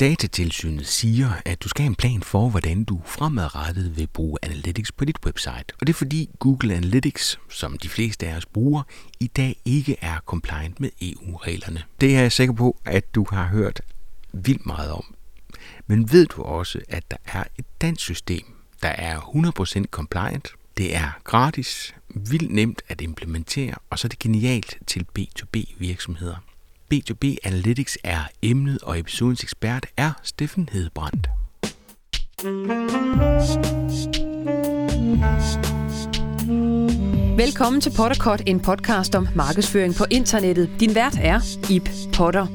Datatilsynet siger, at du skal have en plan for, hvordan du fremadrettet vil bruge Analytics på dit website. Og det er fordi Google Analytics, som de fleste af os bruger, i dag ikke er compliant med EU-reglerne. Det er jeg sikker på, at du har hørt vildt meget om. Men ved du også, at der er et dansk system, der er 100% compliant? Det er gratis, vildt nemt at implementere, og så er det genialt til B2B virksomheder. B2B Analytics er emnet, og episodens ekspert er Steffen Hedebrandt. Velkommen til Potterkort, en podcast om markedsføring på internettet. Din vært er Ip Potter.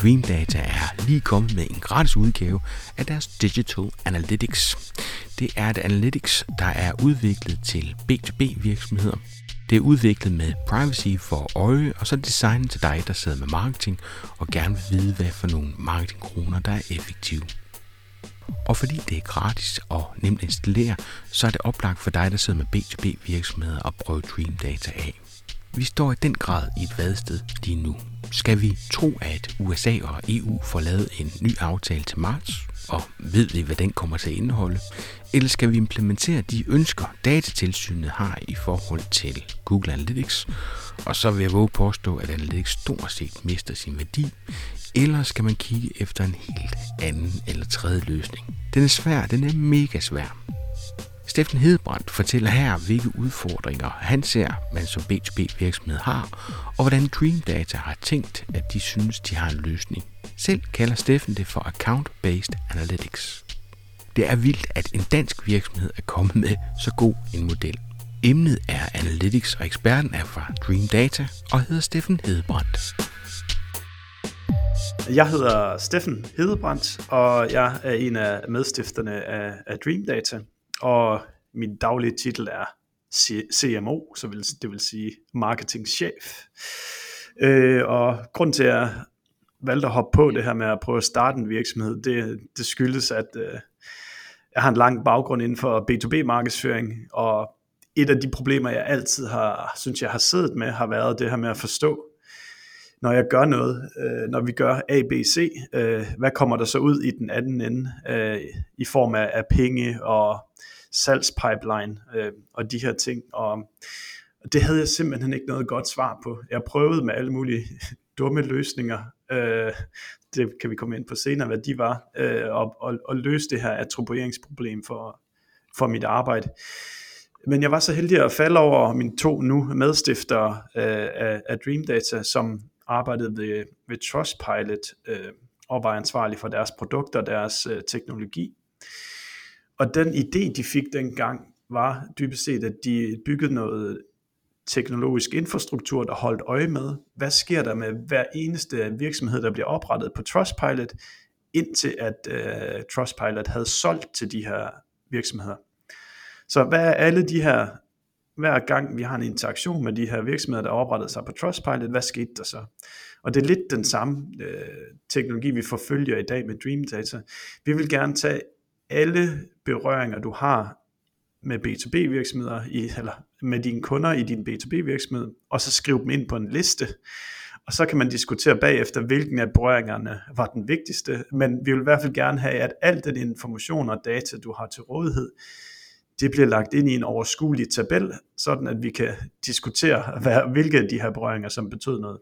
Dream Data er lige kommet med en gratis udgave af deres Digital Analytics. Det er et analytics, der er udviklet til B2B virksomheder. Det er udviklet med privacy for øje, og så er designet til dig, der sidder med marketing og gerne vil vide, hvad for nogle marketingkroner, der er effektive. Og fordi det er gratis og nemt at installere, så er det oplagt for dig, der sidder med B2B virksomheder at prøve Dream Data af. Vi står i den grad i et vadested lige nu. Skal vi tro, at USA og EU får lavet en ny aftale til marts, og ved vi, hvad den kommer til at indeholde? Eller skal vi implementere de ønsker, datatilsynet har i forhold til Google Analytics? Og så vil jeg våge påstå, at Analytics stort set mister sin værdi. Eller skal man kigge efter en helt anden eller tredje løsning? Den er svær, den er mega svær. Steffen Hedebrandt fortæller her, hvilke udfordringer han ser, man som B2B virksomhed har, og hvordan Dream Data har tænkt, at de synes, de har en løsning. Selv kalder Steffen det for Account-Based Analytics. Det er vildt, at en dansk virksomhed er kommet med så god en model. Emnet er Analytics, og eksperten er fra Dream Data og hedder Steffen Hedebrandt. Jeg hedder Steffen Hedebrandt, og jeg er en af medstifterne af, af Dream Data og min daglige titel er CMO, så vil, det vil sige marketingchef. Øh, og grund til, at jeg valgte at hoppe på det her med at prøve at starte en virksomhed, det, det skyldes, at øh, jeg har en lang baggrund inden for B2B-markedsføring, og et af de problemer, jeg altid har, synes jeg har siddet med, har været det her med at forstå, når jeg gør noget, øh, når vi gør A, B, C, øh, hvad kommer der så ud i den anden ende øh, i form af, af penge og salgspipeline øh, og de her ting. Og det havde jeg simpelthen ikke noget godt svar på. Jeg prøvede med alle mulige dumme løsninger, øh, det kan vi komme ind på senere, hvad de var, øh, og, og, og løse det her attribueringsproblem for, for mit arbejde. Men jeg var så heldig at falde over mine to nu medstiftere øh, af, af Dream Data, som arbejdede ved, ved Trustpilot øh, og var ansvarlig for deres produkter og deres øh, teknologi. Og den idé, de fik dengang, var dybest set, at de byggede noget teknologisk infrastruktur, der holdt øje med, hvad sker der med hver eneste virksomhed, der bliver oprettet på Trustpilot, indtil at øh, Trustpilot havde solgt til de her virksomheder. Så hvad er alle de her, hver gang vi har en interaktion med de her virksomheder, der oprettede sig på Trustpilot, hvad skete der så? Og det er lidt den samme øh, teknologi, vi forfølger i dag med Dream Data. Vi vil gerne tage alle berøringer, du har med B2B virksomheder, i, eller med dine kunder i din B2B virksomhed, og så skrive dem ind på en liste. Og så kan man diskutere bagefter, hvilken af berøringerne var den vigtigste, men vi vil i hvert fald gerne have, at al den information og data, du har til rådighed, det bliver lagt ind i en overskuelig tabel, sådan at vi kan diskutere, hvad, hvilke af de her berøringer, som betød noget.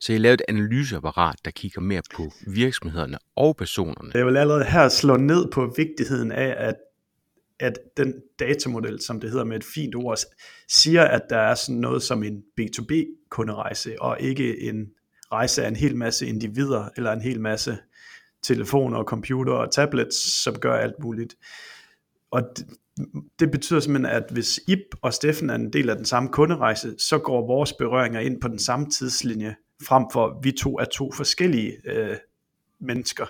Så jeg lavede et analyseapparat, der kigger mere på virksomhederne og personerne. Jeg vil allerede her slå ned på vigtigheden af, at, at den datamodel, som det hedder med et fint ord, siger, at der er sådan noget som en B2B-kunderejse, og ikke en rejse af en hel masse individer, eller en hel masse telefoner, computer og tablets, som gør alt muligt. Og det, betyder simpelthen, at hvis Ip og Steffen er en del af den samme kunderejse, så går vores berøringer ind på den samme tidslinje, frem for vi to er to forskellige øh, mennesker.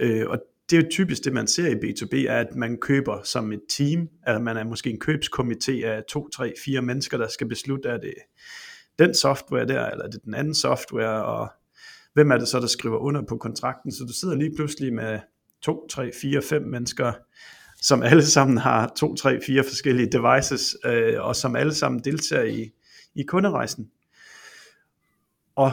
Øh, og det er jo typisk det, man ser i B2B, er, at man køber som et team, eller man er måske en købskomité af to, tre, fire mennesker, der skal beslutte, er det den software der, eller er det den anden software, og hvem er det så, der skriver under på kontrakten, så du sidder lige pludselig med to, tre, fire, fem mennesker, som alle sammen har to, tre, fire forskellige devices, øh, og som alle sammen deltager i, i kunderejsen. Og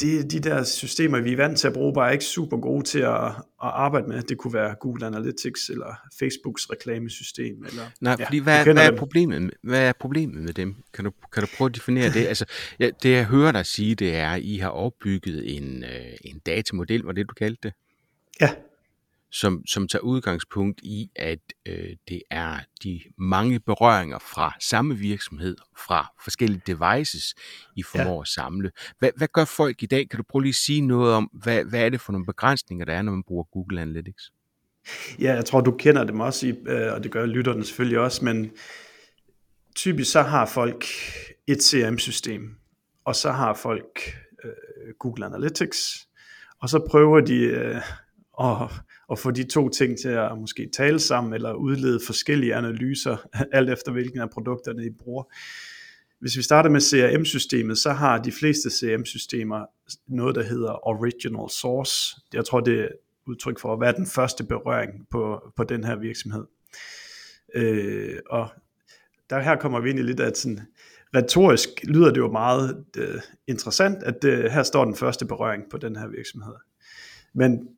det, de der systemer, vi er vant til at bruge, bare er ikke super gode til at, at arbejde med. Det kunne være Google Analytics eller Facebooks reklamesystem. Eller, Nej, fordi ja, hvad, hvad, er problemet, hvad er problemet med dem? Kan du, kan du prøve at definere det? Altså, ja, det jeg hører dig sige, det er, at I har opbygget en, øh, en datamodel, var det du kaldte det? Ja, som, som tager udgangspunkt i, at øh, det er de mange berøringer fra samme virksomhed, fra forskellige devices, I formår ja. at samle. Hvad, hvad gør folk i dag? Kan du prøve lige at sige noget om, hvad, hvad er det for nogle begrænsninger, der er, når man bruger Google Analytics? Ja, jeg tror, du kender dem også, øh, og det gør lytterne selvfølgelig også, men typisk så har folk et CRM-system, og så har folk øh, Google Analytics, og så prøver de øh, at at få de to ting til at måske tale sammen, eller udlede forskellige analyser, alt efter hvilken af produkterne I bruger. Hvis vi starter med CRM-systemet, så har de fleste CRM-systemer noget, der hedder original source. Jeg tror, det er udtryk for at være den første berøring på, på den her virksomhed. Øh, og der her kommer vi ind i lidt af sådan, retorisk lyder det jo meget øh, interessant, at det, her står den første berøring på den her virksomhed. Men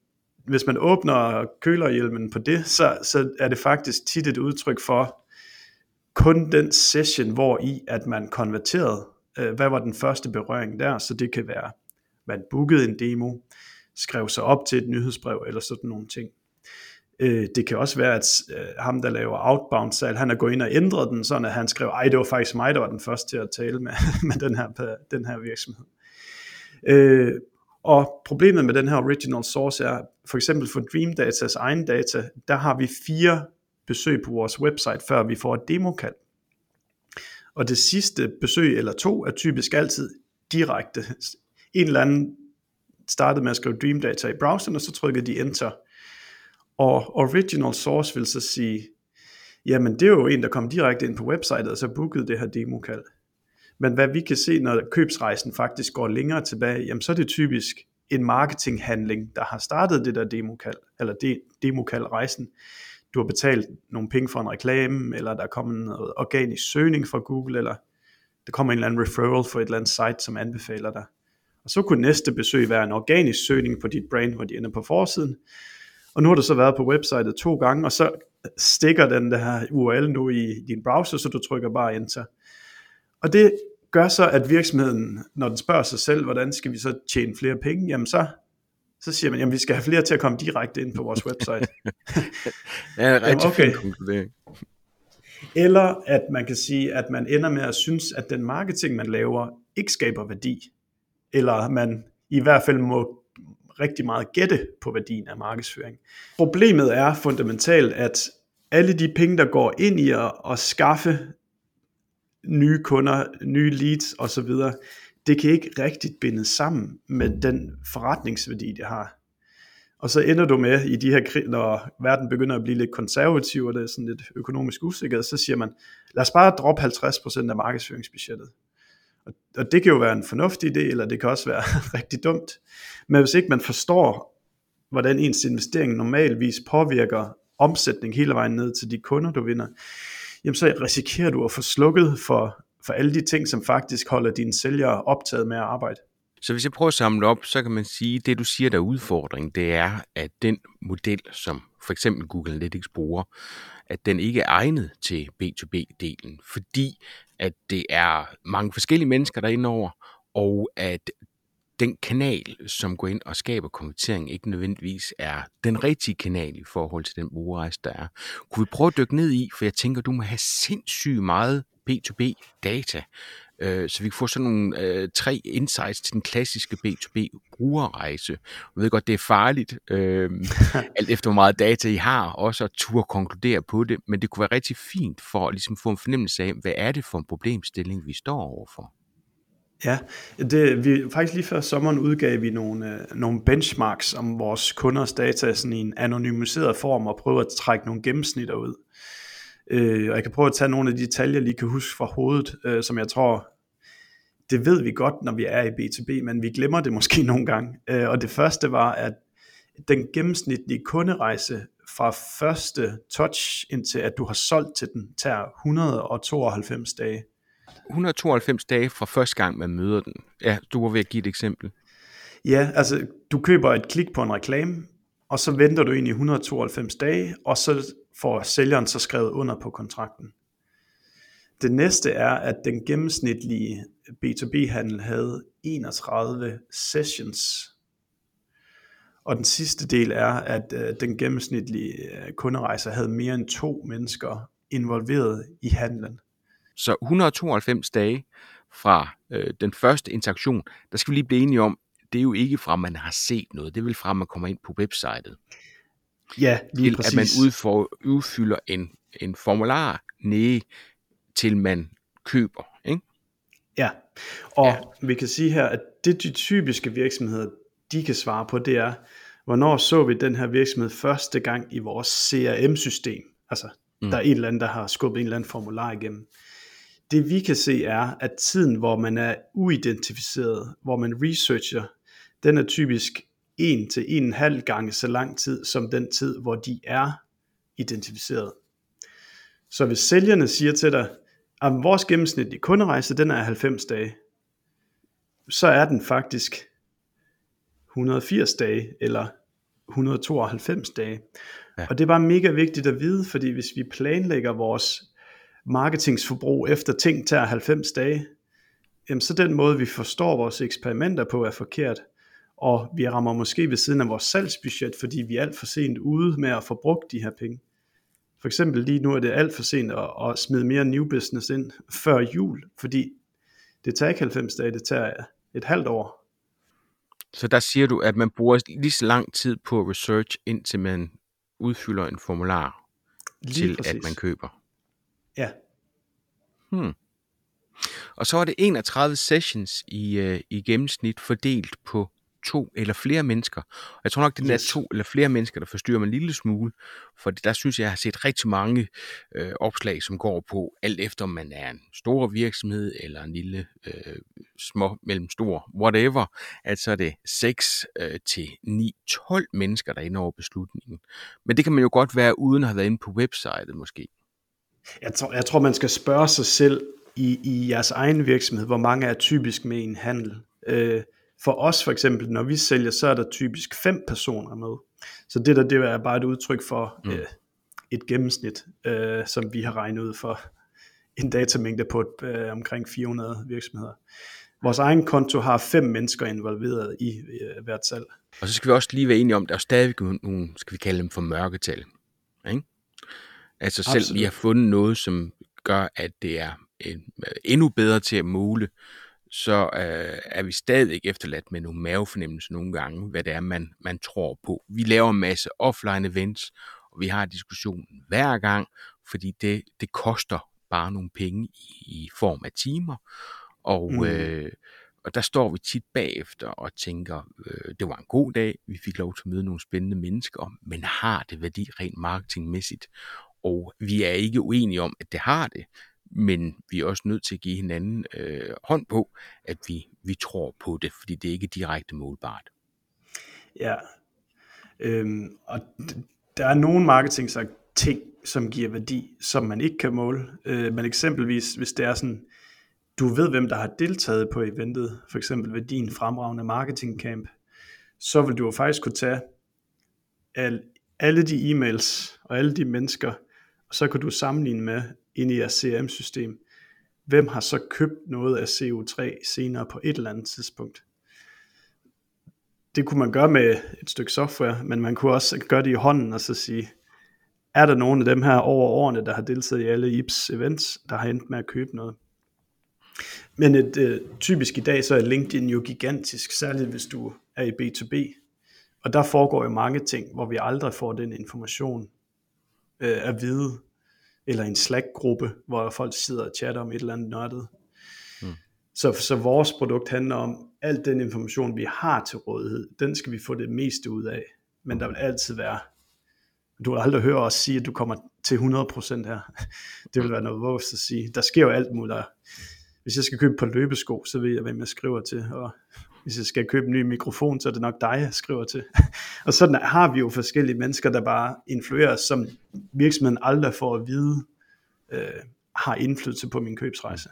hvis man åbner kølerhjelmen på det, så, så er det faktisk tit et udtryk for kun den session, hvor i at man konverterede, øh, hvad var den første berøring der, så det kan være, man bookede en demo, skrev sig op til et nyhedsbrev eller sådan nogle ting. Øh, det kan også være, at øh, ham, der laver outbound salg, han er gået ind og ændret den, sådan at han skrev, ej, det var faktisk mig, der var den første til at tale med, med den, her, den her virksomhed. Øh, og problemet med den her original source er, for eksempel for Dream Datas egen data, der har vi fire besøg på vores website, før vi får et demokald. Og det sidste besøg eller to er typisk altid direkte. En eller anden startede med at skrive Dream Data i browseren, og så trykkede de enter. Og original source vil så sige, jamen det er jo en, der kom direkte ind på websitet, og så bookede det her demokald. Men hvad vi kan se, når købsrejsen faktisk går længere tilbage, jamen så er det typisk en marketinghandling, der har startet det der demokald, eller de, demokald-rejsen. Du har betalt nogle penge for en reklame, eller der er kommet noget organisk søgning fra Google, eller der kommer en eller anden referral for et eller andet site, som anbefaler dig. Og så kunne næste besøg være en organisk søgning på dit brand, hvor de ender på forsiden. Og nu har du så været på websitet to gange, og så stikker den der URL nu i din browser, så du trykker bare enter. Og det gør så, at virksomheden, når den spørger sig selv, hvordan skal vi så tjene flere penge, jamen så, så siger man, jamen vi skal have flere til at komme direkte ind på vores website. ja, rigtig okay. konkludering. Eller at man kan sige, at man ender med at synes, at den marketing, man laver, ikke skaber værdi. Eller man i hvert fald må rigtig meget gætte på værdien af markedsføring. Problemet er fundamentalt, at alle de penge, der går ind i at, at skaffe nye kunder, nye leads osv., det kan ikke rigtigt bindes sammen med den forretningsværdi, det har. Og så ender du med i de her, når verden begynder at blive lidt konservativ, og det er sådan lidt økonomisk usikkert, så siger man, lad os bare droppe 50% af markedsføringsbudgettet. Og det kan jo være en fornuftig idé, eller det kan også være rigtig dumt. Men hvis ikke man forstår, hvordan ens investering normalvis påvirker omsætning hele vejen ned til de kunder, du vinder, jamen så risikerer du at få slukket for, for alle de ting, som faktisk holder dine sælgere optaget med at arbejde. Så hvis jeg prøver at samle op, så kan man sige, at det du siger, der er udfordring, det er, at den model, som for eksempel Google Analytics bruger, at den ikke er egnet til B2B-delen, fordi at det er mange forskellige mennesker, der er indover, og at den kanal, som går ind og skaber konvertering, ikke nødvendigvis er den rigtige kanal i forhold til den brugerrejse, der er. Kunne vi prøve at dykke ned i, for jeg tænker, du må have sindssygt meget B2B-data, øh, så vi kan få sådan nogle øh, tre insights til den klassiske B2B-brugerrejse. Jeg ved godt, det er farligt, øh, alt efter hvor meget data I har, også at turde konkludere på det, men det kunne være rigtig fint for at ligesom få en fornemmelse af, hvad er det for en problemstilling, vi står overfor. Ja, det, vi, faktisk lige før sommeren udgav vi nogle, øh, nogle benchmarks om vores kunders data sådan i en anonymiseret form og prøve at trække nogle gennemsnitter ud. Øh, og jeg kan prøve at tage nogle af de tal, jeg lige kan huske fra hovedet, øh, som jeg tror, det ved vi godt, når vi er i B2B, men vi glemmer det måske nogle gange. Øh, og det første var, at den gennemsnitlige kunderejse fra første touch indtil at du har solgt til den, tager 192 dage. 192 dage fra første gang, man møder den. Ja, du var ved at give et eksempel. Ja, altså du køber et klik på en reklame, og så venter du ind i 192 dage, og så får sælgeren så skrevet under på kontrakten. Det næste er, at den gennemsnitlige B2B-handel havde 31 sessions. Og den sidste del er, at øh, den gennemsnitlige øh, kunderejse havde mere end to mennesker involveret i handlen. Så 192 dage fra øh, den første interaktion, der skal vi lige blive enige om, det er jo ikke fra, at man har set noget, det er vel fra, at man kommer ind på websitet. Ja, lige til, præcis. at man udfor, udfylder en, en formular nede, til man køber. Ikke? Ja, og ja. vi kan sige her, at det de typiske virksomheder, de kan svare på, det er, hvornår så vi den her virksomhed første gang i vores CRM-system? Altså, mm. der er en eller anden, der har skubbet en eller anden formular igennem. Det vi kan se er, at tiden, hvor man er uidentificeret, hvor man researcher, den er typisk 1 til 1,5 gange så lang tid, som den tid, hvor de er identificeret. Så hvis sælgerne siger til dig, at vores gennemsnitlige kunderejse, den er 90 dage, så er den faktisk 180 dage, eller 192 dage. Ja. Og det er bare mega vigtigt at vide, fordi hvis vi planlægger vores marketingsforbrug efter ting tager 90 dage, jamen så den måde vi forstår vores eksperimenter på er forkert, og vi rammer måske ved siden af vores salgsbudget, fordi vi er alt for sent ude med at få brugt de her penge. For eksempel lige nu er det alt for sent at, at smide mere new business ind før jul, fordi det tager ikke 90 dage, det tager et halvt år. Så der siger du, at man bruger lige så lang tid på research, indtil man udfylder en formular lige til, præcis. at man køber. Ja. Hmm. Og så er det 31 sessions i, øh, i gennemsnit fordelt på to eller flere mennesker. Og jeg tror nok, det er yes. to eller flere mennesker, der forstyrrer mig en lille smule, for der synes jeg, jeg har set rigtig mange øh, opslag, som går på, alt efter om man er en stor virksomhed, eller en lille, øh, små, mellemstor, whatever, at så er det 6 øh, til 9, 12 mennesker, der er inde over beslutningen. Men det kan man jo godt være, uden at have været inde på websitet måske. Jeg tror, jeg tror man skal spørge sig selv i, i jeres egen virksomhed, hvor mange er typisk med i en handel. Øh, for os for eksempel, når vi sælger, så er der typisk fem personer med. Så det der, det er bare et udtryk for mm. øh, et gennemsnit, øh, som vi har regnet ud for en datamængde på et, øh, omkring 400 virksomheder. Vores egen konto har fem mennesker involveret i øh, hvert salg. Og så skal vi også lige være enige om, at der er stadig nogle, skal vi kalde dem for mørketal. Ikke? Altså Absolut. selv vi har fundet noget, som gør, at det er en, endnu bedre til at måle så øh, er vi stadig efterladt med nogle mavefornemmelser nogle gange, hvad det er, man, man tror på. Vi laver en masse offline events, og vi har diskussionen hver gang, fordi det, det koster bare nogle penge i, i form af timer. Og, mm. øh, og der står vi tit bagefter og tænker, øh, det var en god dag, vi fik lov til at møde nogle spændende mennesker, men har det værdi rent marketingmæssigt? Og vi er ikke uenige om, at det har det, men vi er også nødt til at give hinanden øh, hånd på, at vi, vi tror på det, fordi det er ikke direkte målbart. Ja, øhm, og der er nogle marketing ting, som giver værdi, som man ikke kan måle. Øh, men eksempelvis, hvis det er sådan, du ved, hvem der har deltaget på eventet, for eksempel ved din fremragende marketingcamp, så vil du jo faktisk kunne tage al, alle de e-mails og alle de mennesker, så kan du sammenligne med, ind i jeres CRM-system, hvem har så købt noget af CO3 senere på et eller andet tidspunkt. Det kunne man gøre med et stykke software, men man kunne også gøre det i hånden og så sige, er der nogen af dem her over årene, der har deltaget i alle IPS events, der har endt med at købe noget. Men et, øh, typisk i dag, så er LinkedIn jo gigantisk, særligt hvis du er i B2B. Og der foregår jo mange ting, hvor vi aldrig får den information øh, at vide eller en Slack-gruppe, hvor folk sidder og chatter om et eller andet nørdet. Mm. Så, så vores produkt handler om, al den information, vi har til rådighed, den skal vi få det meste ud af. Men der vil altid være, du vil aldrig høre os sige, at du kommer til 100% her. Det vil være noget vågst at sige. Der sker jo alt muligt. Hvis jeg skal købe på løbesko, så ved jeg, hvem jeg skriver til. Og hvis jeg skal købe en ny mikrofon, så er det nok dig, jeg skriver til. og sådan har vi jo forskellige mennesker, der bare influerer, som virksomheden aldrig får at vide, øh, har indflydelse på min købsrejse.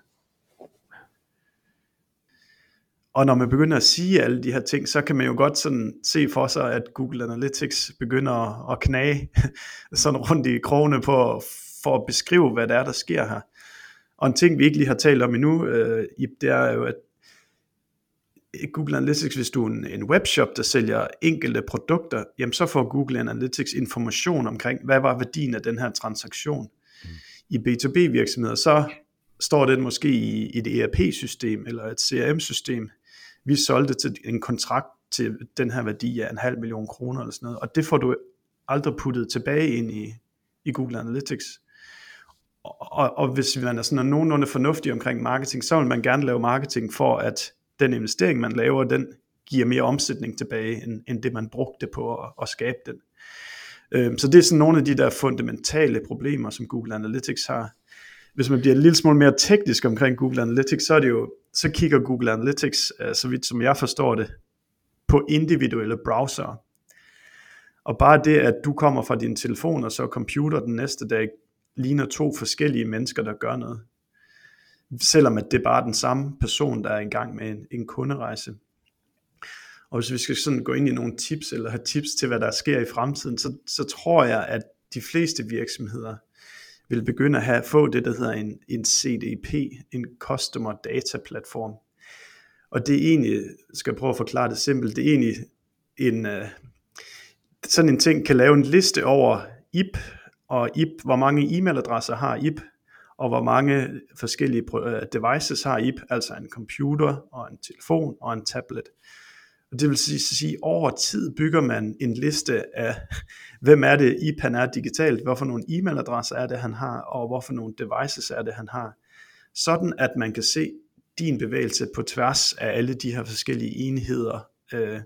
og når man begynder at sige alle de her ting, så kan man jo godt sådan se for sig, at Google Analytics begynder at, knage sådan rundt i krogene på, for at beskrive, hvad der er, der sker her. Og en ting, vi ikke lige har talt om endnu, øh, det er jo, at Google Analytics, hvis du er en, en webshop, der sælger enkelte produkter, jamen så får Google Analytics information omkring, hvad var værdien af den her transaktion. Mm. I B2B virksomheder, så står det måske i et ERP-system eller et CRM-system. Vi solgte til en kontrakt til den her værdi af en halv million kroner eller sådan noget, og det får du aldrig puttet tilbage ind i, i Google Analytics. Og, og hvis man er sådan nogenlunde fornuftig omkring marketing, så vil man gerne lave marketing for, at den investering, man laver, den giver mere omsætning tilbage, end, end det man brugte på at, at skabe den. Øhm, så det er sådan nogle af de der fundamentale problemer, som Google Analytics har. Hvis man bliver en lille smule mere teknisk omkring Google Analytics, så er det jo, så kigger Google Analytics, øh, så vidt som jeg forstår det, på individuelle browser. Og bare det, at du kommer fra din telefon og så computer den næste dag, ligner to forskellige mennesker, der gør noget selvom at det er bare den samme person, der er i gang med en, en kunderejse. Og hvis vi skal sådan gå ind i nogle tips, eller have tips til, hvad der sker i fremtiden, så, så tror jeg, at de fleste virksomheder vil begynde at have, få det, der hedder en, en CDP, en Customer Data Platform. Og det er egentlig, skal jeg prøve at forklare det simpelt, det er egentlig en, øh, sådan en ting kan lave en liste over IP, og IP, hvor mange e-mailadresser har IP, og hvor mange forskellige øh, devices har IP, altså en computer og en telefon og en tablet. Og det vil sige, sige over tid bygger man en liste af, hvem er det IP han er digitalt, hvorfor nogle e-mailadresser er det han har, og hvorfor nogle devices er det han har. Sådan at man kan se din bevægelse på tværs af alle de her forskellige enheder. Øh,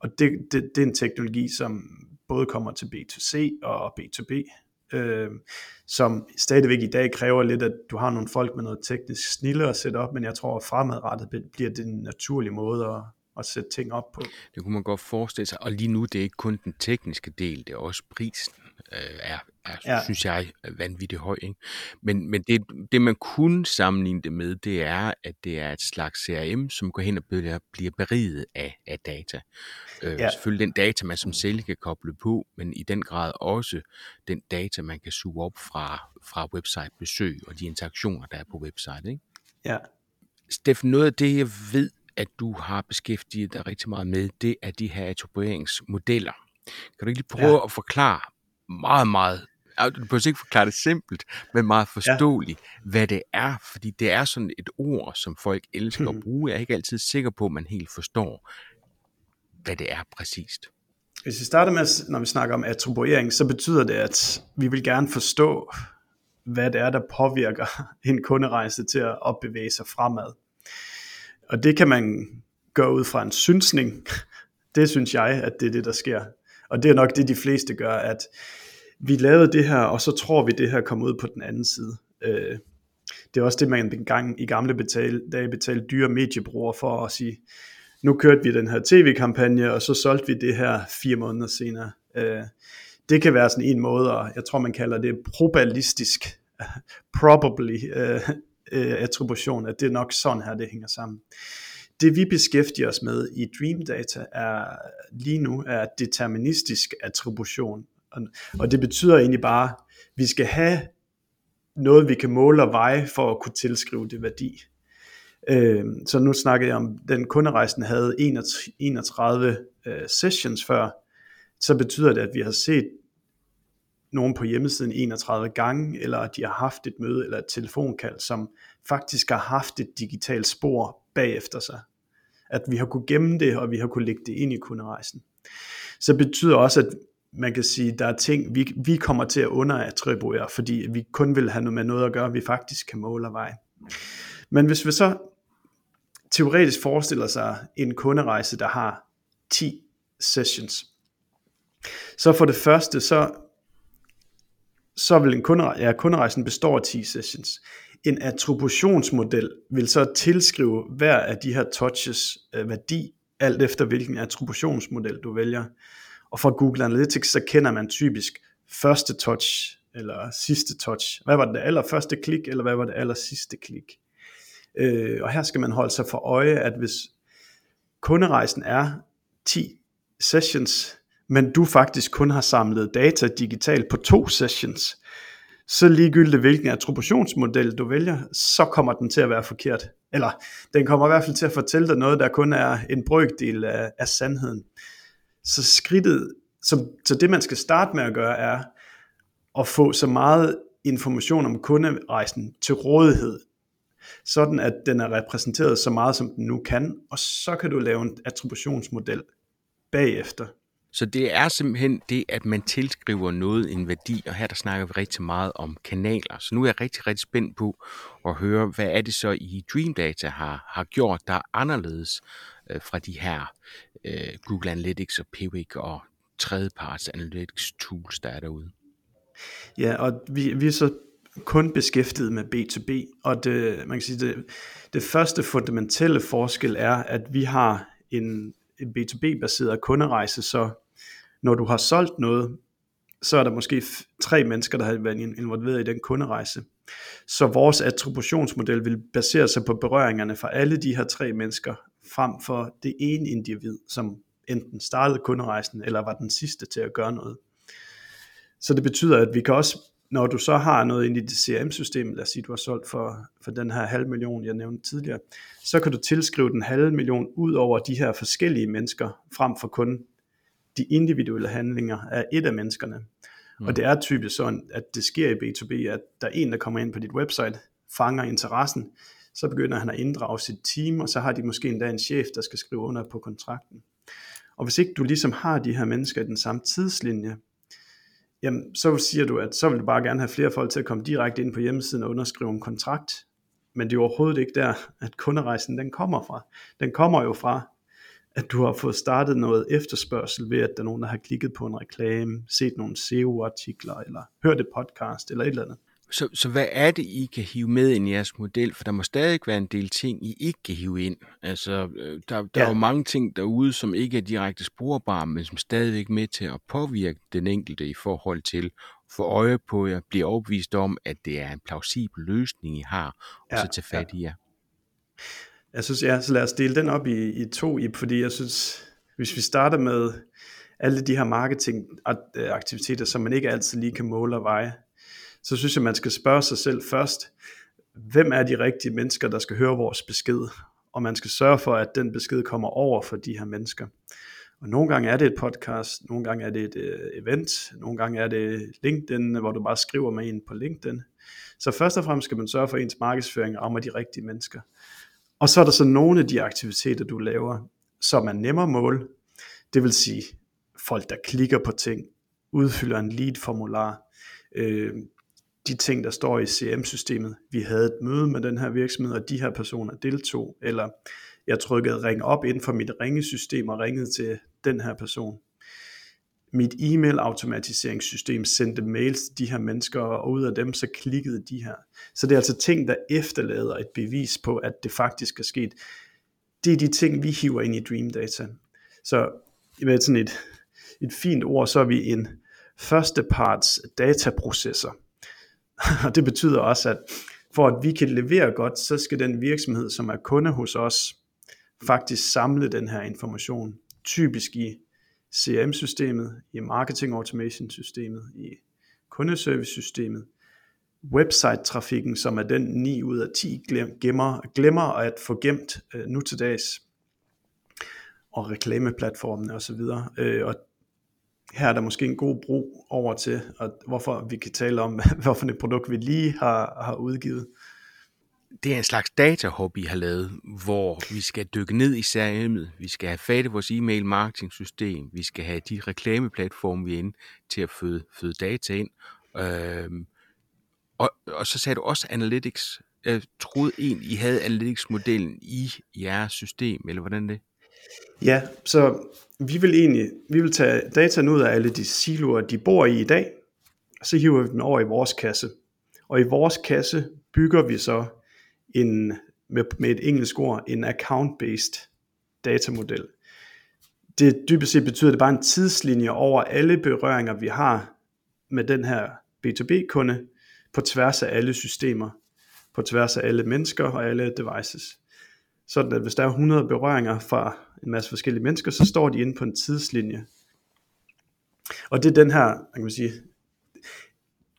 og det, det, det er en teknologi, som både kommer til B2C og B2B øh, som stadigvæk i dag kræver lidt, at du har nogle folk med noget teknisk snille at sætte op, men jeg tror at fremadrettet bliver det en naturlig måde at, at sætte ting op på. Det kunne man godt forestille sig, og lige nu det er ikke kun den tekniske del, det er også prisen øh, er, er ja. synes jeg, vanvittigt høj. Ikke? Men, men det, det, man kunne sammenligne det med, det er, at det er et slags CRM, som går hen og bliver, bliver beriget af, af data. Øh, ja. Selvfølgelig den data, man som sælger kan koble på, men i den grad også den data, man kan suge op fra, fra website-besøg og de interaktioner, der er på website. Ikke? Ja. Steffen, noget af det, jeg ved, at du har beskæftiget dig rigtig meget med, det er de her attribueringsmodeller. Kan du ikke lige prøve ja. at forklare meget, meget du behøver ikke forklare det simpelt, men meget forståeligt, ja. hvad det er, fordi det er sådan et ord, som folk elsker at bruge. Jeg er ikke altid sikker på, at man helt forstår, hvad det er præcist. Hvis vi starter med, når vi snakker om attribuering, så betyder det, at vi vil gerne forstå, hvad det er, der påvirker en kunderejse til at bevæge sig fremad. Og det kan man gøre ud fra en synsning. Det synes jeg, at det er det, der sker. Og det er nok det, de fleste gør, at vi lavede det her, og så tror vi, det her kommer ud på den anden side. Øh, det er også det, man dengang i gamle betale, dage betalte dyre mediebrugere for at sige, nu kørte vi den her tv-kampagne, og så solgte vi det her fire måneder senere. Øh, det kan være sådan en måde, og jeg tror, man kalder det probabilistisk, probably uh, attribution, at det er nok sådan her, det hænger sammen. Det vi beskæftiger os med i Dream Data er lige nu er deterministisk attribution. Og, og det betyder egentlig bare, at vi skal have noget, vi kan måle og veje for at kunne tilskrive det værdi. Øh, så nu snakkede jeg om, den kunderejsen havde 31, øh, sessions før, så betyder det, at vi har set nogen på hjemmesiden 31 gange, eller at de har haft et møde eller et telefonkald, som faktisk har haft et digitalt spor bagefter sig. At vi har kunne gemme det, og vi har kunne lægge det ind i kunderejsen. Så betyder også, at man kan sige, der er ting, vi, vi kommer til at underattribuere, fordi vi kun vil have noget med noget at gøre, vi faktisk kan måle og veje. Men hvis vi så teoretisk forestiller sig en kunderejse, der har 10 sessions, så for det første, så, så vil en kunderejse, ja, kunderejsen består af 10 sessions. En attributionsmodel vil så tilskrive hver af de her touches øh, værdi, alt efter hvilken attributionsmodel du vælger. Og fra Google Analytics, så kender man typisk første touch, eller sidste touch. Hvad var det allerførste klik, eller hvad var det aller sidste klik? Øh, og her skal man holde sig for øje, at hvis, kunderejsen er 10 sessions, men du faktisk kun har samlet data digitalt på to sessions, så ligegyldigt hvilken attributionsmodel du vælger, så kommer den til at være forkert. Eller den kommer i hvert fald til at fortælle dig noget, der kun er en brøkdel af, af sandheden. Så skridtet, så, så det man skal starte med at gøre, er at få så meget information om kunderejsen til rådighed, sådan at den er repræsenteret så meget som den nu kan, og så kan du lave en attributionsmodel bagefter. Så det er simpelthen det, at man tilskriver noget en værdi, og her der snakker vi rigtig meget om kanaler. Så nu er jeg rigtig, rigtig spændt på at høre, hvad er det så i Dream Data har, har gjort, der er anderledes øh, fra de her øh, Google Analytics og Pivik og tredjeparts analytics tools, der er derude. Ja, og vi, vi er så kun beskæftiget med B2B, og det, man kan sige, det, det første fundamentale forskel er, at vi har en, en B2B-baseret kunderejse, så når du har solgt noget, så er der måske tre mennesker, der har været involveret i den kunderejse. Så vores attributionsmodel vil basere sig på berøringerne fra alle de her tre mennesker, frem for det ene individ, som enten startede kunderejsen, eller var den sidste til at gøre noget. Så det betyder, at vi kan også, når du så har noget ind i dit CRM-system, lad os sige, du har solgt for, for den her halv million, jeg nævnte tidligere, så kan du tilskrive den halve million ud over de her forskellige mennesker, frem for kun de individuelle handlinger af et af menneskerne. Mm. Og det er typisk sådan, at det sker i B2B, at der er en, der kommer ind på dit website, fanger interessen, så begynder han at inddrage sit team, og så har de måske endda en chef, der skal skrive under på kontrakten. Og hvis ikke du ligesom har de her mennesker i den samme tidslinje, jamen så siger du, at så vil du bare gerne have flere folk til at komme direkte ind på hjemmesiden og underskrive en kontrakt. Men det er overhovedet ikke der, at kunderejsen den kommer fra. Den kommer jo fra, at du har fået startet noget efterspørgsel ved, at der er nogen, der har klikket på en reklame, set nogle SEO-artikler, eller hørt et podcast, eller et eller andet. Så, så hvad er det, I kan hive med ind i jeres model? For der må stadig være en del ting, I ikke kan hive ind. Altså, øh, der, der ja. er jo mange ting derude, som ikke er direkte sporbare, men som stadigvæk er med til at påvirke den enkelte i forhold til få øje på jer, blive overbevist om, at det er en plausibel løsning, I har, og ja, så tage fat ja. i jer. Jeg synes, ja, så lad os dele den op i, i to, i, fordi jeg synes, hvis vi starter med alle de her marketingaktiviteter, som man ikke altid lige kan måle og veje, så synes jeg, man skal spørge sig selv først, hvem er de rigtige mennesker, der skal høre vores besked, og man skal sørge for, at den besked kommer over for de her mennesker. Og nogle gange er det et podcast, nogle gange er det et øh, event, nogle gange er det LinkedIn, hvor du bare skriver med en på LinkedIn. Så først og fremmest skal man sørge for, at ens markedsføring rammer de rigtige mennesker. Og så er der så nogle af de aktiviteter, du laver, som er nemmere mål. Det vil sige folk, der klikker på ting, udfylder en lead-formular, øh, de ting, der står i CM-systemet. Vi havde et møde med den her virksomhed, og de her personer deltog, eller jeg trykkede ring op inden for mit ringesystem og ringede til den her person. Mit e-mail automatiseringssystem sendte mails til de her mennesker, og ud af dem så klikkede de her. Så det er altså ting, der efterlader et bevis på, at det faktisk er sket. Det er de ting, vi hiver ind i Dream Data. Så med sådan et, et fint ord, så er vi en førsteparts dataprocessor. Og det betyder også, at for at vi kan levere godt, så skal den virksomhed, som er kunde hos os, faktisk samle den her information, typisk i CRM-systemet, i marketing automation systemet, i kundeservice-systemet, website-trafikken, som er den 9 ud af 10 glemmer, glemmer at få gemt øh, nu til dags, og reklameplatformene osv. Øh, og her er der måske en god bro over til, og hvorfor vi kan tale om, hvorfor et produkt vi lige har, har udgivet. Det er en slags datahub, I har lavet, hvor vi skal dykke ned i CRM'et, vi skal have fat i vores e-mail marketing system, vi skal have de reklameplatforme, vi er inde til at føde, føde data ind. Øhm, og, og så sagde du også Analytics. Jeg troede egentlig, I havde Analytics-modellen i jeres system, eller hvordan det? Ja, så vi vil egentlig vi vil tage data ud af alle de siloer, de bor i i dag, og så hiver vi den over i vores kasse. Og i vores kasse bygger vi så en, med, med et engelsk ord, en account-based datamodel. Det dybest set betyder det bare en tidslinje over alle berøringer, vi har med den her B2B-kunde på tværs af alle systemer, på tværs af alle mennesker og alle devices. Sådan at hvis der er 100 berøringer fra en masse forskellige mennesker, så står de inde på en tidslinje. Og det er den her, kan man sige,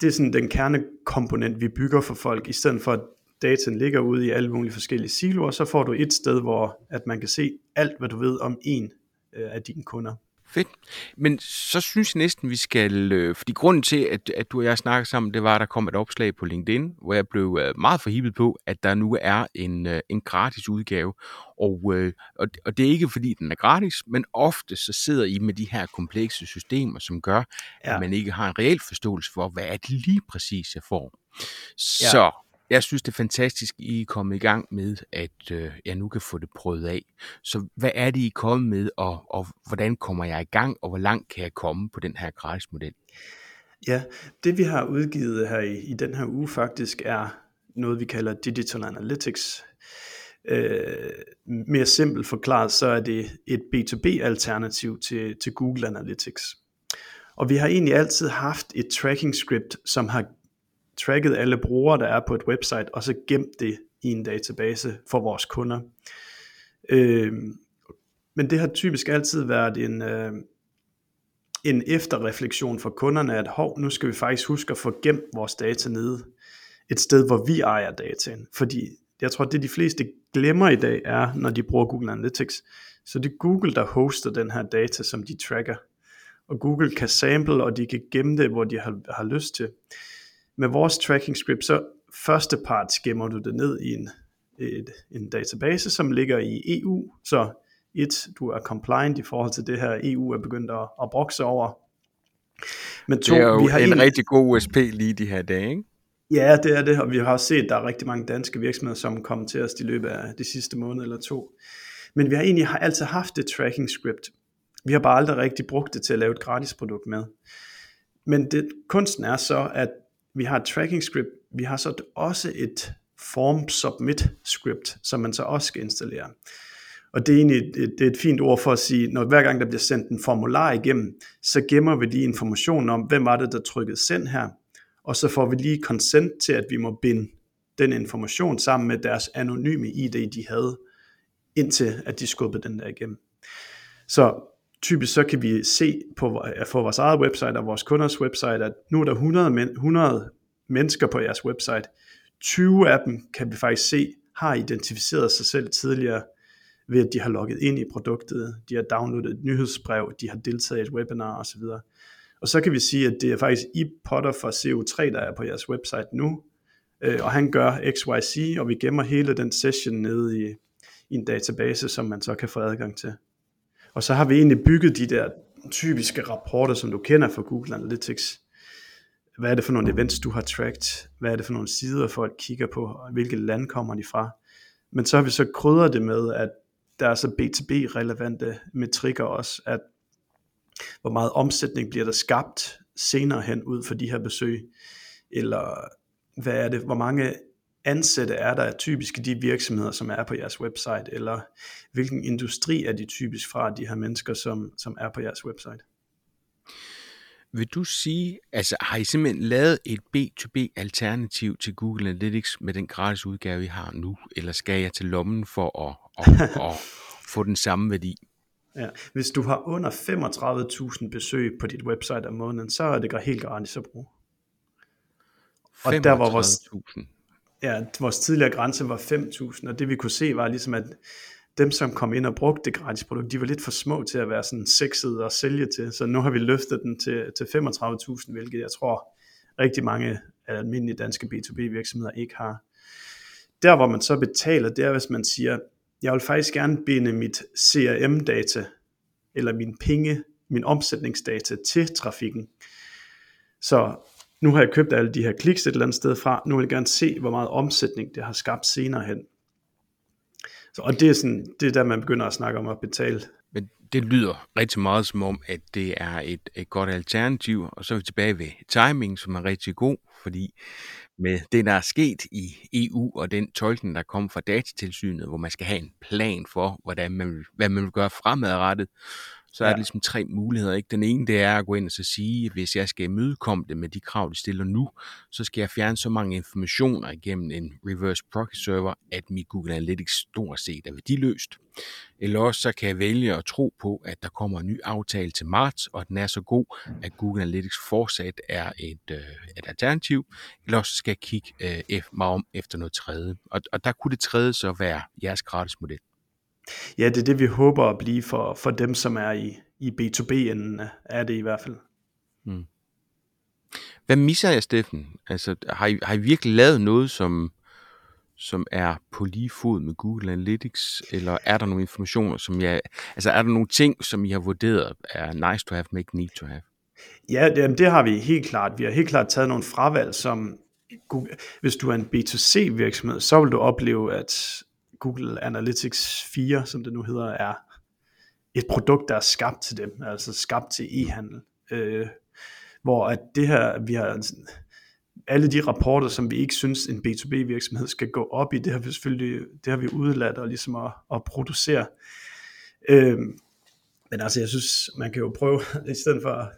det er sådan den kernekomponent, vi bygger for folk, i stedet for at dataen ligger ude i alle mulige forskellige siloer, så får du et sted, hvor at man kan se alt, hvad du ved om en øh, af dine kunder. Fedt. Men så synes jeg næsten, vi skal... Øh, fordi grunden til, at, at du og jeg snakker sammen, det var, at der kom et opslag på LinkedIn, hvor jeg blev øh, meget forhippet på, at der nu er en, øh, en gratis udgave. Og, og, og det er ikke, fordi den er gratis, men ofte så sidder I med de her komplekse systemer, som gør, ja. at man ikke har en reel forståelse for, hvad er det lige præcis, jeg får. Så ja jeg synes, det er fantastisk, I er kommet i gang med, at øh, jeg nu kan få det prøvet af. Så hvad er det, I er kommet med, og, og hvordan kommer jeg i gang, og hvor langt kan jeg komme på den her gratis model? Ja, det vi har udgivet her i, i den her uge faktisk er noget, vi kalder Digital Analytics. Øh, mere simpelt forklaret, så er det et B2B-alternativ til, til Google Analytics. Og vi har egentlig altid haft et tracking script, som har tracket alle brugere, der er på et website, og så gemt det i en database for vores kunder. Øh, men det har typisk altid været en, øh, en efterreflektion for kunderne, at hov, nu skal vi faktisk huske at få gemt vores data nede et sted, hvor vi ejer dataen. Fordi jeg tror, det de fleste glemmer i dag er, når de bruger Google Analytics, så det er Google, der hoster den her data, som de tracker. Og Google kan sample, og de kan gemme det, hvor de har, har lyst til med vores tracking script, så første part skimmer du det ned i en, et, en database, som ligger i EU, så et, du er compliant i forhold til det her, EU er begyndt at, at brokse over. Men to, det er jo vi har en, en rigtig god USP lige de her dage, ikke? Ja, det er det, og vi har også set, at der er rigtig mange danske virksomheder, som kommer til os i løbet af de sidste måned eller to. Men vi har egentlig har altid haft et tracking script. Vi har bare aldrig rigtig brugt det til at lave et gratis produkt med. Men det, kunsten er så, at vi har et tracking script, vi har så også et form submit script, som man så også skal installere. Og det er egentlig det er et fint ord for at sige, når hver gang der bliver sendt en formular igennem, så gemmer vi lige informationen om, hvem var det, der trykkede send her, og så får vi lige consent til, at vi må binde den information sammen med deres anonyme ID, de havde, indtil at de skubbede den der igennem. Så typisk så kan vi se på for vores eget website og vores kunders website, at nu er der 100, men, 100 mennesker på jeres website. 20 af dem kan vi faktisk se har identificeret sig selv tidligere ved at de har logget ind i produktet, de har downloadet et nyhedsbrev, de har deltaget i et webinar osv. Og så kan vi sige, at det er faktisk i Potter for CO3, der er på jeres website nu, øh, og han gør XYZ, og vi gemmer hele den session nede i, i en database, som man så kan få adgang til. Og så har vi egentlig bygget de der typiske rapporter, som du kender fra Google Analytics. Hvad er det for nogle events, du har tracked? Hvad er det for nogle sider, folk kigger på? Hvilke land kommer de fra? Men så har vi så krydret det med, at der er så B2B-relevante metrikker også, at hvor meget omsætning bliver der skabt senere hen ud for de her besøg, eller hvad er det, hvor mange ansatte er der typisk i de virksomheder, som er på jeres website, eller hvilken industri er de typisk fra, de her mennesker, som, som er på jeres website? Vil du sige, altså har I simpelthen lavet et B2B-alternativ til Google Analytics med den gratis udgave, vi har nu, eller skal jeg til lommen for at, at, at, at få den samme værdi? Ja. Hvis du har under 35.000 besøg på dit website om måneden, så er det helt gratis at bruge. Og der var vores, ja, vores tidligere grænse var 5.000, og det vi kunne se var ligesom, at dem, som kom ind og brugte det gratis produkt, de var lidt for små til at være sådan sexede og sælge til, så nu har vi løftet den til, til 35.000, hvilket jeg tror rigtig mange almindelige danske B2B virksomheder ikke har. Der hvor man så betaler, det er hvis man siger, jeg vil faktisk gerne binde mit CRM-data, eller min penge, min omsætningsdata til trafikken. Så nu har jeg købt alle de her kliks et eller andet sted fra, nu vil jeg gerne se, hvor meget omsætning det har skabt senere hen. Så, og det er, sådan, det er der, man begynder at snakke om at betale. Men det lyder rigtig meget som om, at det er et, et godt alternativ, og så er vi tilbage ved timing, som er rigtig god, fordi med det, der er sket i EU, og den tolkning, der kom fra datatilsynet, hvor man skal have en plan for, hvordan man, hvad man vil gøre fremadrettet, så er ja. der ligesom tre muligheder. Ikke? Den ene, det er at gå ind og så sige, hvis jeg skal imødekomme det med de krav, de stiller nu, så skal jeg fjerne så mange informationer igennem en reverse proxy server, at mit Google Analytics stort set er værdiløst. Eller også så kan jeg vælge at tro på, at der kommer en ny aftale til marts, og den er så god, at Google Analytics fortsat er et, øh, et alternativ. Eller også skal jeg kigge øh, mig om efter noget tredje. Og, og der kunne det tredje så være jeres gratis model. Ja, det er det, vi håber at blive for, for dem, som er i, i B2B-enden er det i hvert fald. Hmm. Hvad misser jeg, Steffen? Altså, har I, har I virkelig lavet noget, som, som er på lige fod med Google Analytics, eller er der nogle informationer, som jeg, altså er der nogle ting, som I har vurderet er nice to have, men ikke need to have? Ja, det, det har vi helt klart. Vi har helt klart taget nogle fravalg, som Google, hvis du er en B2C virksomhed, så vil du opleve, at Google Analytics 4, som det nu hedder, er et produkt, der er skabt til dem, altså skabt til e-handel. Øh, hvor at det her, vi har alle de rapporter, som vi ikke synes, en B2B virksomhed skal gå op i, det har vi selvfølgelig det har vi udladt og ligesom at, at producere. Øh, men altså, jeg synes, man kan jo prøve, i stedet for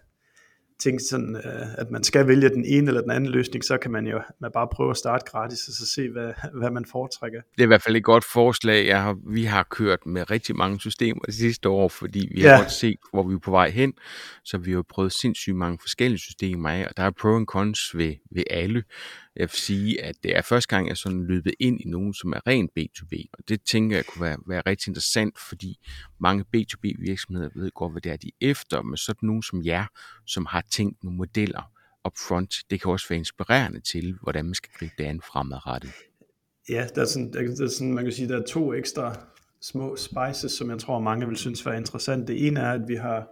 tænke sådan, øh, at man skal vælge den ene eller den anden løsning, så kan man jo man bare prøve at starte gratis og så se, hvad, hvad man foretrækker. Det er i hvert fald et godt forslag. Jeg har, vi har kørt med rigtig mange systemer de sidste år, fordi vi har ja. godt set, hvor vi er på vej hen. Så vi har prøvet sindssygt mange forskellige systemer af, og der er pro and cons ved, ved alle. Jeg vil sige, at det er første gang, jeg sådan løbet ind i nogen, som er rent B2B, og det tænker jeg kunne være, være rigtig interessant, fordi mange B2B virksomheder ved godt, hvad det er, de er efter, men sådan nogen som jer, som har tænkt nogle modeller upfront, det kan også være inspirerende til, hvordan man skal gribe det an fremadrettet. Ja, der er sådan, der er sådan, man kan sige, der er to ekstra små spices, som jeg tror mange vil synes var interessant. Det ene er, at vi har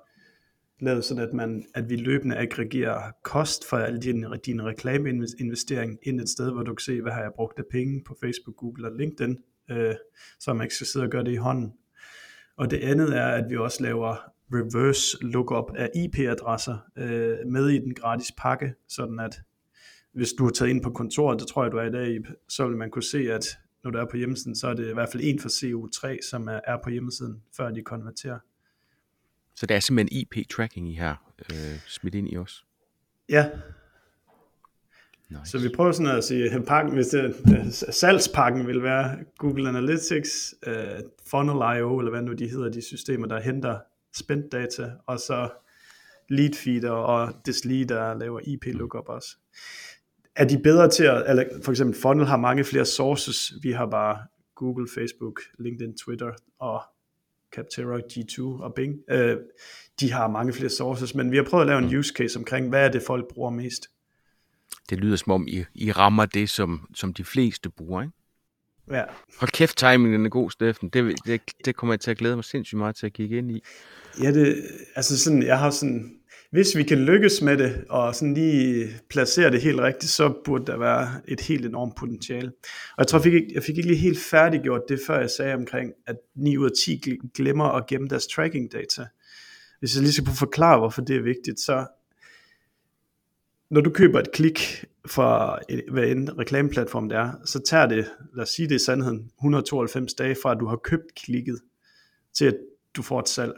lavet sådan, at, man, at vi løbende aggregerer kost for alle dine, dine reklameinvesteringer ind et sted, hvor du kan se, hvad har jeg brugt af penge på Facebook, Google og LinkedIn, øh, så man ikke skal sidde og gøre det i hånden. Og det andet er, at vi også laver reverse lookup af IP-adresser øh, med i den gratis pakke, sådan at hvis du har taget ind på kontoret, det tror jeg du er i dag, så vil man kunne se, at når du er på hjemmesiden, så er det i hvert fald en for CO3, som er, er på hjemmesiden, før de konverterer. Så det er simpelthen IP-tracking, I har øh, smidt ind i os? Ja. Nice. Så vi prøver sådan at sige, at pakken, hvis det, salgspakken vil være Google Analytics, uh, Funnel.io, eller hvad nu de hedder, de systemer, der henter spændt data, og så lead feeder og Dislead, der laver IP lookup også. Er de bedre til at, eller for eksempel Funnel har mange flere sources, vi har bare Google, Facebook, LinkedIn, Twitter og Capterra, G2 og Bing. Øh, de har mange flere sources, men vi har prøvet at lave en mm. use case omkring, hvad er det folk bruger mest. Det lyder som om, I, I rammer det, som, som de fleste bruger, ikke? Ja. Hold kæft, timingen er god, Steffen. Det, det, det kommer jeg til at glæde mig sindssygt meget til at kigge ind i. Ja, det, altså sådan, jeg har sådan, hvis vi kan lykkes med det, og sådan lige placere det helt rigtigt, så burde der være et helt enormt potentiale. Og jeg tror, jeg fik, ikke, jeg fik ikke lige helt færdiggjort det, før jeg sagde omkring, at 9 ud af 10 glemmer at gemme deres tracking data. Hvis jeg lige skal forklare, hvorfor det er vigtigt, så når du køber et klik fra hvad en reklameplatform det er, så tager det, lad os sige det i sandheden, 192 dage fra at du har købt klikket, til at du får et salg.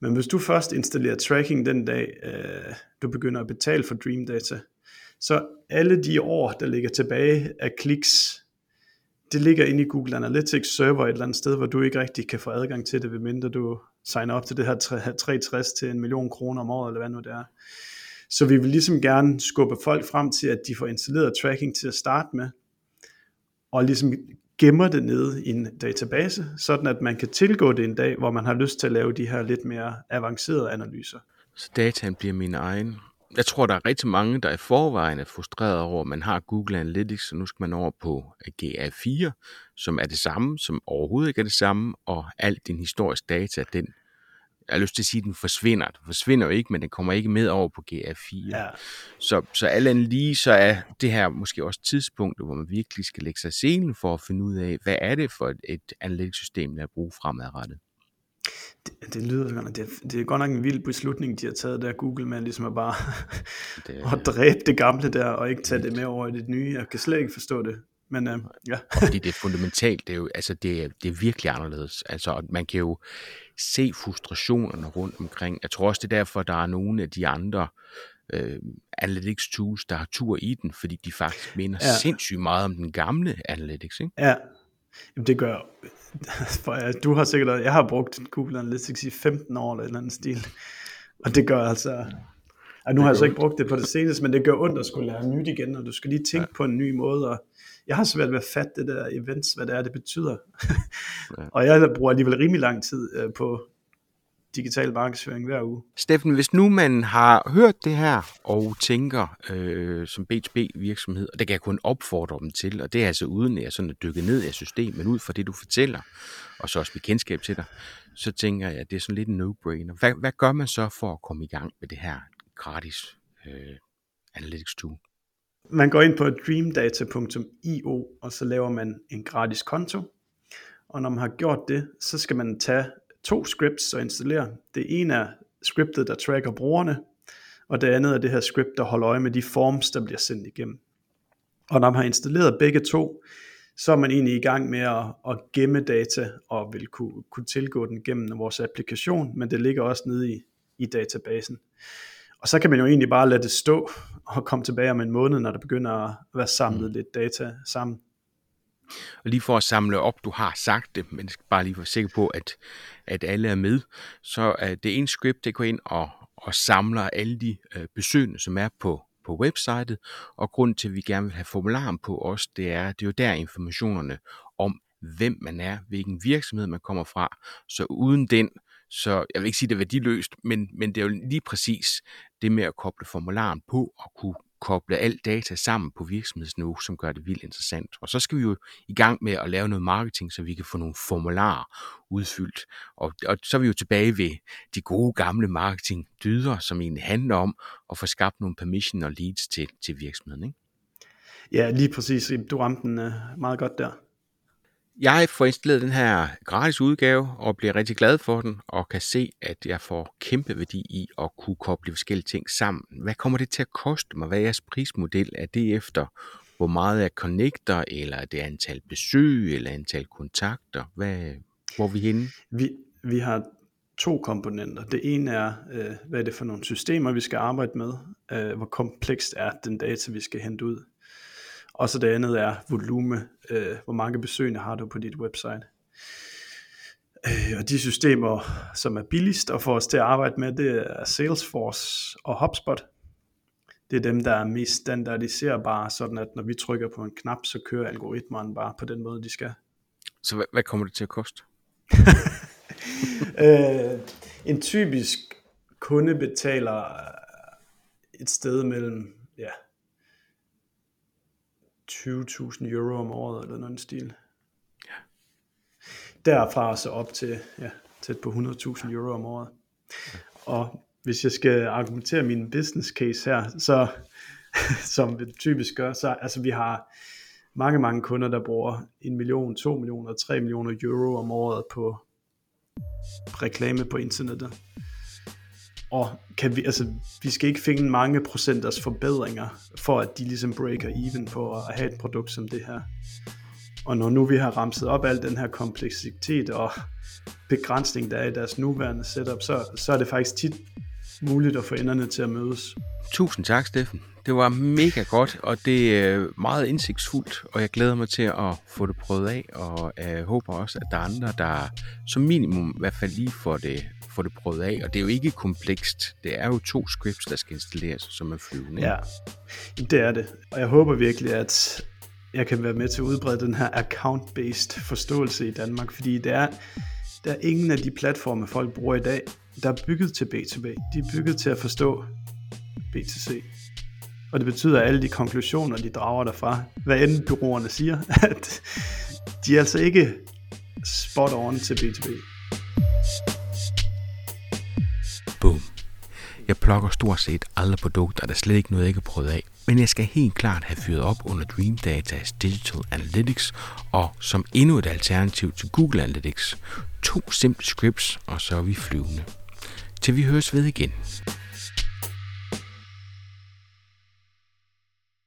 Men hvis du først installerer tracking den dag, øh, du begynder at betale for Dream Data, så alle de år, der ligger tilbage af kliks, det ligger inde i Google Analytics server et eller andet sted, hvor du ikke rigtig kan få adgang til det, medmindre du signer op til det her 360 til en million kroner om året, eller hvad nu det er. Så vi vil ligesom gerne skubbe folk frem til, at de får installeret tracking til at starte med, og ligesom gemmer det nede i en database, sådan at man kan tilgå det en dag, hvor man har lyst til at lave de her lidt mere avancerede analyser. Så dataen bliver min egen. Jeg tror, der er rigtig mange, der i forvejen er frustreret over, at man har Google Analytics, og nu skal man over på GA4, som er det samme, som overhovedet ikke er det samme, og alt din historisk data, den jeg har lyst til at sige, at den forsvinder. Den forsvinder jo ikke, men den kommer ikke med over på GA4. Ja. Så, så alt andet lige, så er det her måske også tidspunktet, hvor man virkelig skal lægge sig i scenen for at finde ud af, hvad er det for et, et analytics-system, der er brug fremadrettet. Det, det lyder godt, det, det er godt nok en vild beslutning, de har taget der Google med, ligesom at bare det, at dræbe det gamle der, og ikke tage det med over i det nye. Jeg kan slet ikke forstå det. Men øh, ja. fordi det er fundamentalt, det er jo, altså det er, det er virkelig anderledes. Altså man kan jo se frustrationerne rundt omkring. Jeg tror også, det er derfor, der er nogle af de andre øh, analytics tools, der har tur i den, fordi de faktisk minder ja. sindssygt meget om den gamle analytics, ikke? Ja, Jamen, det gør for du har sikkert, jeg har brugt Google Analytics i 15 år eller en anden stil, og det gør altså, Ja, nu har jeg så ikke brugt det på det seneste, men det gør ondt at skulle lære nyt igen, og du skal lige tænke ja. på en ny måde, og jeg har svært ved at fatte det der events, hvad det er, det betyder. ja. og jeg bruger alligevel rimelig lang tid øh, på digital markedsføring hver uge. Steffen, hvis nu man har hørt det her og tænker øh, som B2B virksomhed, og det kan jeg kun opfordre dem til, og det er altså uden at jeg sådan at dykke ned i systemet, men ud fra det du fortæller, og så også mit kendskab til dig, så tænker jeg, at det er sådan lidt en no-brainer. Hvad, hvad gør man så for at komme i gang med det her gratis øh, analytics tool? Man går ind på dreamdata.io, og så laver man en gratis konto. Og når man har gjort det, så skal man tage to scripts og installere. Det ene er scriptet, der tracker brugerne, og det andet er det her script, der holder øje med de forms, der bliver sendt igennem. Og når man har installeret begge to, så er man egentlig i gang med at, at gemme data og vil kunne, kunne tilgå den gennem vores applikation, men det ligger også nede i, i databasen. Og så kan man jo egentlig bare lade det stå og komme tilbage om en måned, når der begynder at være samlet mm. lidt data sammen. Og lige for at samle op, du har sagt det, men bare lige være sikker på, at, at alle er med, så er det en script, der går ind og, og samler alle de øh, besøgende, som er på, på websitet, og grund til, at vi gerne vil have formularen på os, det er, det er jo der informationerne om, hvem man er, hvilken virksomhed man kommer fra, så uden den, så jeg vil ikke sige, det er værdiløst, men, men det er jo lige præcis det med at koble formularen på og kunne koble alt data sammen på virksomhedsniveau, som gør det vildt interessant. Og så skal vi jo i gang med at lave noget marketing, så vi kan få nogle formularer udfyldt. Og, og så er vi jo tilbage ved de gode gamle marketingdyder, som egentlig handler om at få skabt nogle permission og leads til, til virksomheden. Ikke? Ja, lige præcis. Du ramte den øh, meget godt der. Jeg får installeret den her gratis udgave og bliver rigtig glad for den og kan se, at jeg får kæmpe værdi i at kunne koble forskellige ting sammen. Hvad kommer det til at koste mig? Hvad er jeres prismodel? Er det efter, hvor meget jeg connecter, eller er det antal besøg, eller antal kontakter? Hvad, hvor er vi henne? Vi, vi har to komponenter. Det ene er, øh, hvad er det for nogle systemer, vi skal arbejde med? Øh, hvor komplekst er den data, vi skal hente ud? Og så det andet er volume, øh, hvor mange besøgende har du på dit website. Øh, og de systemer, som er billigst og får os til at arbejde med, det er Salesforce og HubSpot. Det er dem, der er mest standardiserbare, sådan at når vi trykker på en knap, så kører algoritmerne bare på den måde, de skal. Så hvad, hvad kommer det til at koste? øh, en typisk kunde betaler et sted mellem ja, 20.000 euro om året, eller noget stil. Ja. Derfra så op til, ja, tæt på 100.000 euro om året. Og hvis jeg skal argumentere min business case her, så som vi typisk gør, så altså vi har mange, mange kunder, der bruger 1 million, 2 millioner, 3 millioner euro om året på reklame på internettet og kan vi, altså, vi skal ikke finde mange procenters forbedringer, for at de ligesom breaker even på at have et produkt som det her. Og når nu vi har ramset op al den her kompleksitet og begrænsning, der er i deres nuværende setup, så, så er det faktisk tit muligt at få enderne til at mødes. Tusind tak, Steffen. Det var mega godt, og det er meget indsigtsfuldt, og jeg glæder mig til at få det prøvet af, og jeg håber også, at der er andre, der som minimum i hvert fald lige får det få det prøvet af, og det er jo ikke komplekst. Det er jo to scripts, der skal installeres, som er flyvende. Ja, det er det. Og jeg håber virkelig, at jeg kan være med til at udbrede den her account-based forståelse i Danmark, fordi det er, der er ingen af de platforme, folk bruger i dag, der er bygget til B2B. De er bygget til at forstå B2C. Og det betyder, at alle de konklusioner, de drager derfra, hvad end byråerne siger, at de er altså ikke spot on til B2B. Boom. Jeg plukker stort set alle produkter, der slet ikke noget, jeg ikke har prøvet af. Men jeg skal helt klart have fyret op under Dream Data's Digital Analytics, og som endnu et alternativ til Google Analytics. To simple scripts, og så er vi flyvende. Til vi høres ved igen.